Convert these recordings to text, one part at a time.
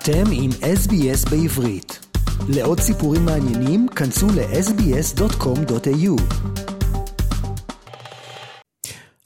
אתם עם SBS בעברית. לעוד סיפורים מעניינים, כנסו ל-sbs.com.au.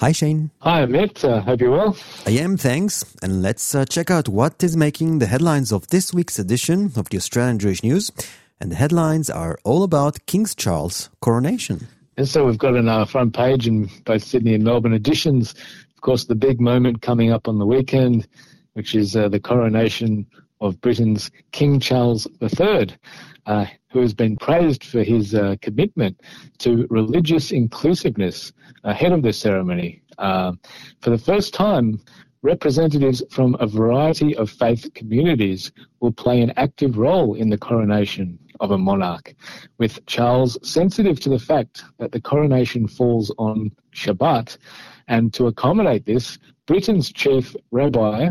Hi Shane. Hi Amit, uh, hope you're well. I am, thanks. And let's uh, check out what is making the headlines of this week's edition of the Australian Jewish News. And the headlines are all about King Charles' coronation. And so we've got in our front page in both Sydney and Melbourne editions, of course, the big moment coming up on the weekend, which is uh, the coronation of Britain's King Charles III, uh, who has been praised for his uh, commitment to religious inclusiveness ahead of the ceremony. Uh, for the first time, representatives from a variety of faith communities will play an active role in the coronation of a monarch, with Charles sensitive to the fact that the coronation falls on Shabbat. And to accommodate this, Britain's chief rabbi,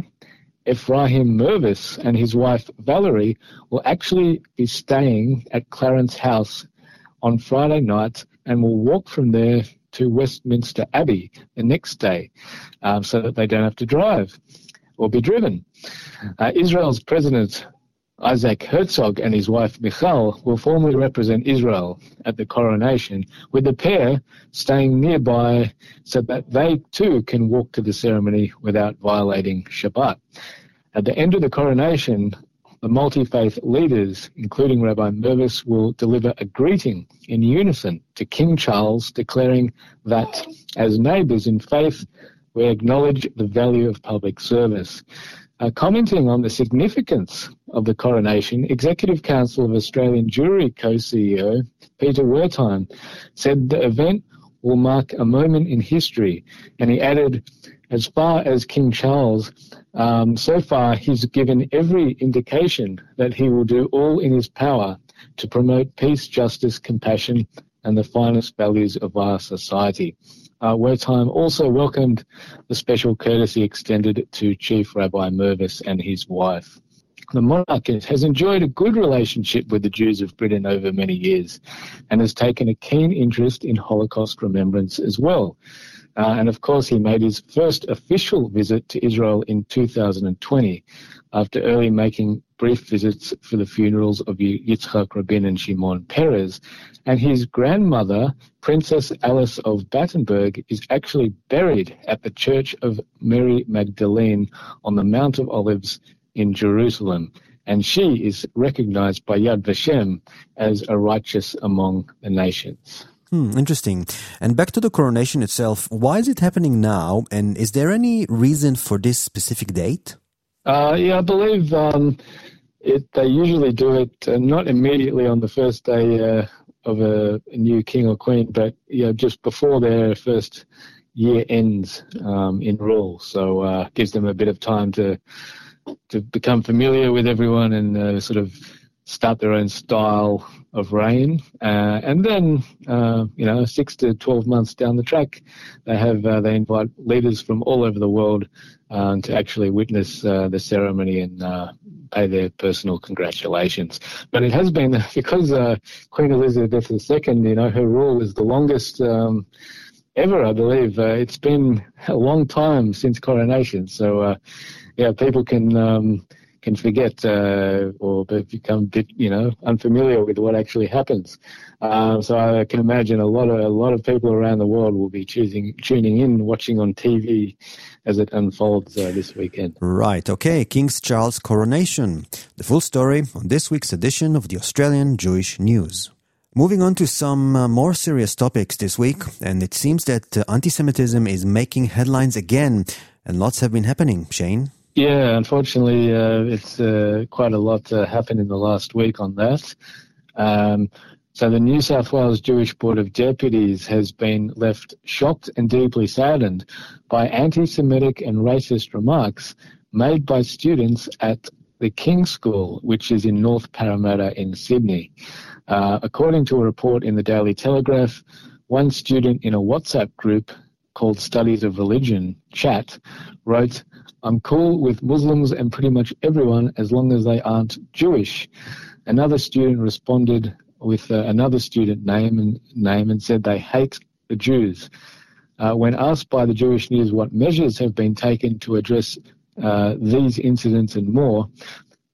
Ephraim Mirvis and his wife Valerie will actually be staying at Clarence House on Friday night and will walk from there to Westminster Abbey the next day um, so that they don't have to drive or be driven. Uh, Israel's President Isaac Herzog and his wife Michal will formally represent Israel at the coronation, with the pair staying nearby so that they too can walk to the ceremony without violating Shabbat. At the end of the coronation, the multi faith leaders, including Rabbi Mirvis, will deliver a greeting in unison to King Charles, declaring that as neighbours in faith, we acknowledge the value of public service. Uh, commenting on the significance of the coronation, Executive Council of Australian Jewry co-CEO Peter Wertheim said the event will mark a moment in history, and he added, as far as King Charles, um, so far he's given every indication that he will do all in his power to promote peace, justice, compassion, and the finest values of our society uh, time also welcomed the special courtesy extended to Chief Rabbi Mirvis and his wife. The monarch has enjoyed a good relationship with the Jews of Britain over many years and has taken a keen interest in Holocaust remembrance as well. Uh, and of course, he made his first official visit to Israel in 2020 after early making brief visits for the funerals of Yitzhak Rabin and Shimon Peres. And his grandmother, Princess Alice of Battenberg, is actually buried at the Church of Mary Magdalene on the Mount of Olives in Jerusalem. And she is recognized by Yad Vashem as a righteous among the nations. Hmm, interesting. And back to the coronation itself, why is it happening now? And is there any reason for this specific date? Uh, yeah, I believe um, it, they usually do it uh, not immediately on the first day uh, of a, a, new king or queen, but you know, just before their first year ends um, in rule. So uh, gives them a bit of time to to become familiar with everyone and uh, sort of start their own style of reign. Uh, and then, uh, you know, six to 12 months down the track, they have, uh, they invite leaders from all over the world um, to actually witness uh, the ceremony and pay their personal congratulations. But it has been, because uh, Queen Elizabeth II, you know, her rule is the longest um, ever, I believe. it's been a long time since coronation. So, yeah, people can, um, can forget uh, or become you know, unfamiliar with what actually happens. Uh, so I can imagine a lot of a lot of people around the world will be choosing tuning in, watching on TV as it unfolds uh, this weekend. Right. Okay. King's Charles coronation. The full story on this week's edition of the Australian Jewish News. Moving on to some uh, more serious topics this week, and it seems that uh, anti-Semitism is making headlines again, and lots have been happening. Shane. Yeah, unfortunately, uh, it's uh, quite a lot uh, happened in the last week on that. Um, so the New South Wales Jewish Board of Deputies has been left shocked and deeply saddened by anti-Semitic and racist remarks made by students at the King School, which is in North Parramatta in Sydney. Uh, according to a report in the Daily Telegraph, one student in a WhatsApp group called Studies of Religion, Chat, wrote, I'm cool with Muslims and pretty much everyone as long as they aren't Jewish. Another student responded with uh, another student name and name and said they hate the Jews. Uh, when asked by the Jewish News what measures have been taken to address uh, these incidents and more,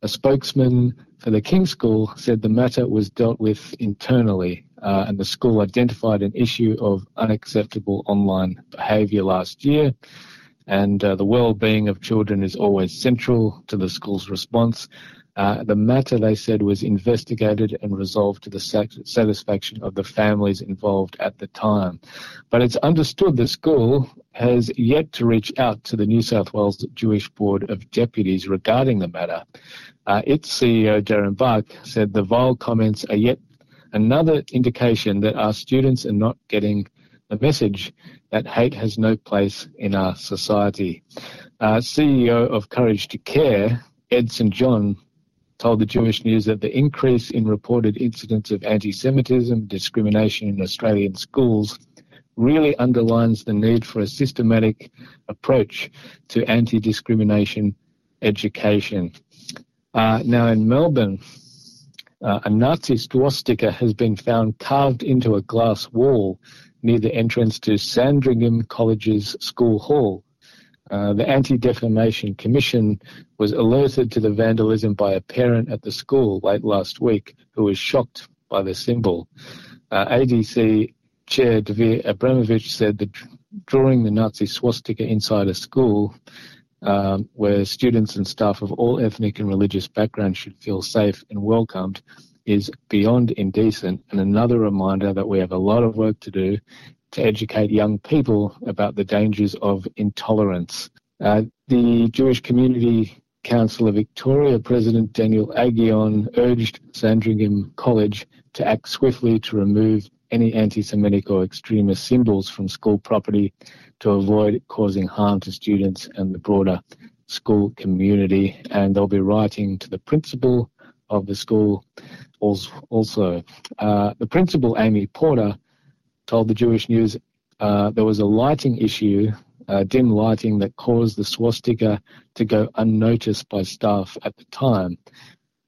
A spokesman for the King School said the matter was dealt with internally, uh, and the school identified an issue of unacceptable online behaviour last year. And uh, the well-being of children is always central to the school's response. Uh, the matter, they said, was investigated and resolved to the satisfaction of the families involved at the time. But it's understood the school has yet to reach out to the New South Wales Jewish Board of Deputies regarding the matter. Uh, its CEO, Darren Bark, said the vile comments are yet another indication that our students are not getting the message that hate has no place in our society. Uh, CEO of Courage to Care, Ed St. John, told the Jewish News that the increase in reported incidents of anti Semitism, discrimination in Australian schools really underlines the need for a systematic approach to anti discrimination education. Uh, now, in Melbourne, uh, a Nazi swastika has been found carved into a glass wall near the entrance to Sandringham College's school hall. Uh, the Anti-Defamation Commission was alerted to the vandalism by a parent at the school late last week who was shocked by the symbol. Uh, ADC Chair Dvir Abramovich said that drawing the Nazi swastika inside a school um, where students and staff of all ethnic and religious backgrounds should feel safe and welcomed is beyond indecent and another reminder that we have a lot of work to do to educate young people about the dangers of intolerance. Uh, the Jewish Community Council of Victoria President Daniel Aghion urged Sandringham College to act swiftly to remove any anti-Semitic or extremist symbols from school property to avoid causing harm to students and the broader school community. And they'll be writing to the principal of the school also. Uh, the principal, Amy Porter, told the Jewish News uh, there was a lighting issue, uh, dim lighting, that caused the swastika to go unnoticed by staff at the time.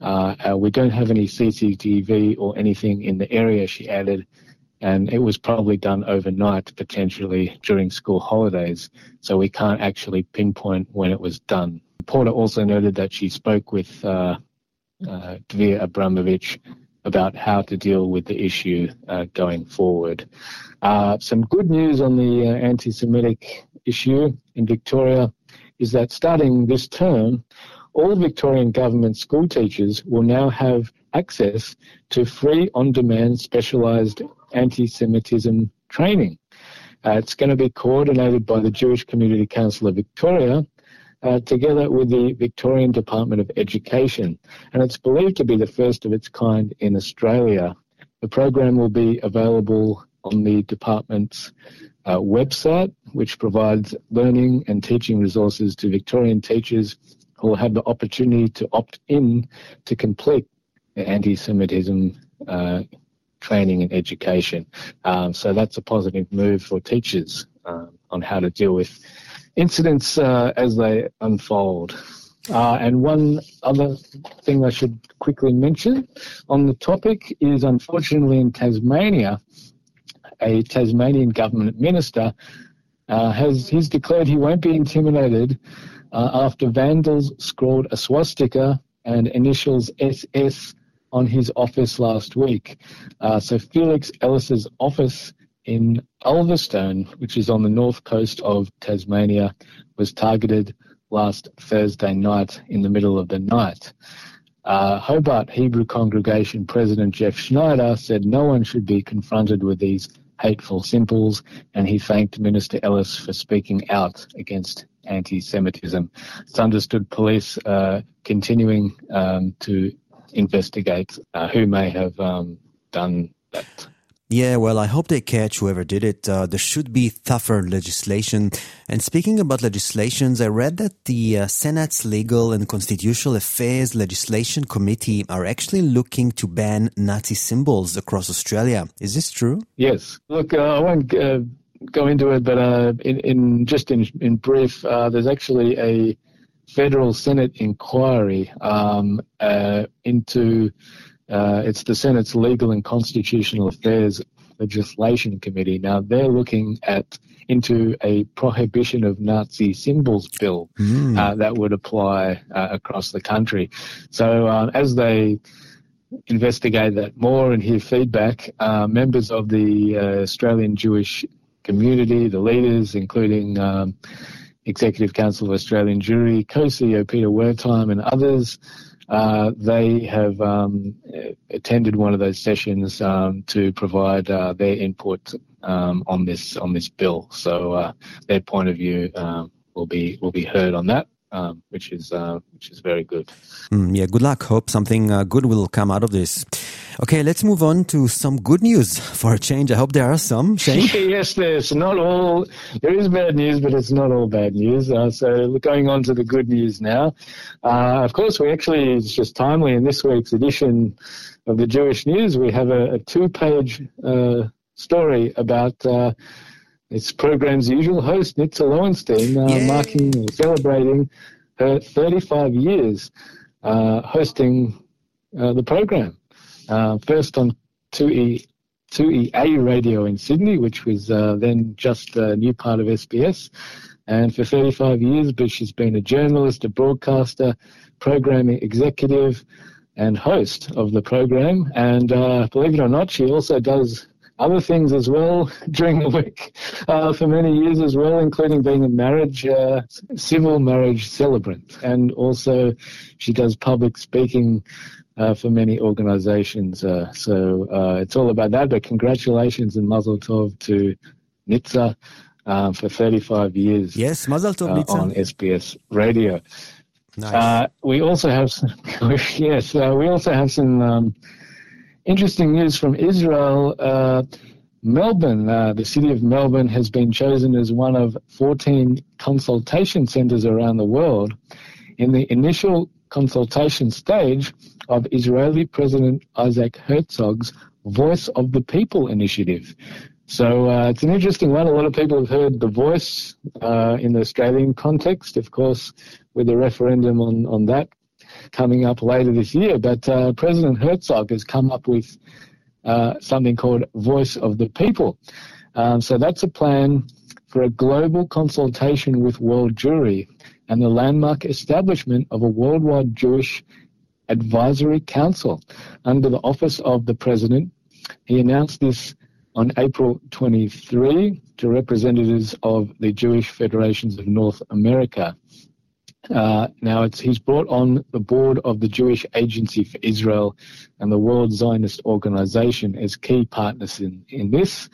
Uh, uh we don't have any CCTV or anything in the area, she added, and it was probably done overnight, potentially during school holidays, so we can't actually pinpoint when it was done. Porter also noted that she spoke with uh, uh, Dvir Abramovich about how to deal with the issue uh, going forward. Uh, some good news on the uh, anti Semitic issue in Victoria is that starting this term, all Victorian government school teachers will now have access to free on demand specialised anti Semitism training. Uh, it's going to be coordinated by the Jewish Community Council of Victoria uh, together with the Victorian Department of Education, and it's believed to be the first of its kind in Australia. The program will be available on the department's uh, website, which provides learning and teaching resources to Victorian teachers who will have the opportunity to opt in to complete the anti-Semitism uh, training and education. Um, so that's a positive move for teachers um, on how to deal with incidents uh, as they unfold. Uh, and one other thing I should quickly mention on the topic is unfortunately in Tasmania, a Tasmanian government minister uh, has he's declared he won't be intimidated uh, after vandals scrawled a swastika and initials SS on his office last week. Uh, so Felix Ellis's office in Ulverstone, which is on the north coast of Tasmania, was targeted last Thursday night in the middle of the night. Uh, Hobart Hebrew Congregation President Jeff Schneider said no one should be confronted with these hateful symbols, and he thanked Minister Ellis for speaking out against anti Semitism. It's understood police uh, continuing um, to investigate uh, who may have um, done that. Yeah, well, I hope they catch whoever did it. Uh, there should be tougher legislation. And speaking about legislations, I read that the uh, Senate's Legal and Constitutional Affairs Legislation Committee are actually looking to ban Nazi symbols across Australia. Is this true? Yes. Look, uh, I won't uh, go into it, but uh, in, in, just in, in brief, uh, there's actually a federal Senate inquiry um, into uh, it's the Senate's Legal and Constitutional Affairs Legislation Committee. Now they're looking at into a prohibition of Nazi symbols bill mm. uh, that would apply uh, across the country. So um, as they investigate that more and hear feedback, uh, members of the uh, Australian Jewish community, the leaders, including um, Executive Council of Australian Jewry, co-CEO Peter Wertheim and others, uh, they have um, attended one of those sessions um, to provide uh, their input um, on this on this bill. So uh, their point of view um, will be will be heard on that um, which is uh, which is very good. Mm, yeah, good luck. Hope something uh, good will come out of this. Okay, let's move on to some good news for a change. I hope there are some. Yes, there's not all. There is bad news, but it's not all bad news. Uh, so going on to the good news now. Uh, of course, we actually it's just timely in this week's edition of the Jewish News. We have a, a two-page uh, story about uh, its program's usual host, Nitza Lowenstein, uh, marking celebrating her 35 years uh, hosting uh, the program. Uh, first on 2E, 2EA radio in Sydney, which was uh, then just a new part of SBS. And for 35 years, but she's been a journalist, a broadcaster, programming executive, and host of the program. And uh, believe it or not, she also does other things as well during the week uh, for many years as well, including being a marriage, uh, civil marriage celebrant. And also she does public speaking uh, for many organizations. Uh, so uh, it's all about that. But congratulations and mazel tov to Nitza uh, for 35 years. Yes, mazel tov, Nitza. On SBS Radio. Nice. we also have some, yes, we also have some um, interesting news from Israel. Uh, Melbourne, uh, the city of Melbourne, has been chosen as one of 14 consultation centres around the world in the initial consultation stage of Israeli President Isaac Herzog's Voice of the People initiative. So uh, it's an interesting one. A lot of people have heard the voice uh, in the Australian context, of course, with the referendum on, on that coming up later this year. But uh, President Herzog has come up with uh, something called Voice of the People. Um, so that's a plan for a global consultation with world Jewry and the landmark establishment of a worldwide Jewish advisory council under the office of the president. He announced this on April 23 to representatives of the Jewish Federations of North America. Uh, now, he's brought on the board of the Jewish Agency for Israel and the World Zionist Organization as key partners in, in this.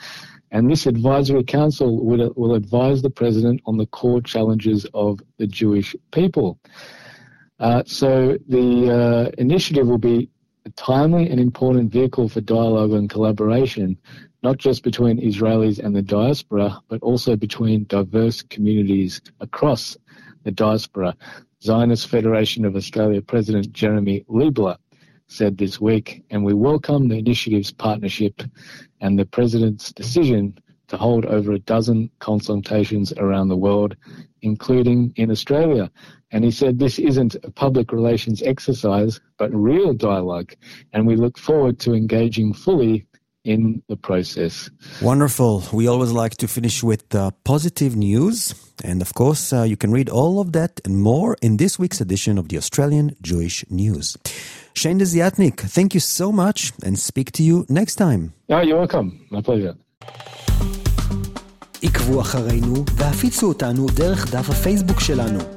And this advisory council will, will advise the president on the core challenges of the Jewish people. Uh, so the uh, initiative will be a timely and important vehicle for dialogue and collaboration, not just between Israelis and the diaspora, but also between diverse communities across the diaspora. Zionist Federation of Australia President Jeremy Leibler said this week, and we welcome the initiative's partnership and the President's decision to hold over a dozen consultations around the world, including in Australia. And he said this isn't a public relations exercise, but real dialogue, and we look forward to engaging fully in the process. Wonderful. We always like to finish with uh, positive news. And of course, uh, you can read all of that and more in this week's edition of the Australian Jewish News. Shane Desiatnik, thank you so much and speak to you next time. Oh, you're welcome. My pleasure. עקבו אחרינו והפיצו אותנו דרך דף הפייסבוק שלנו.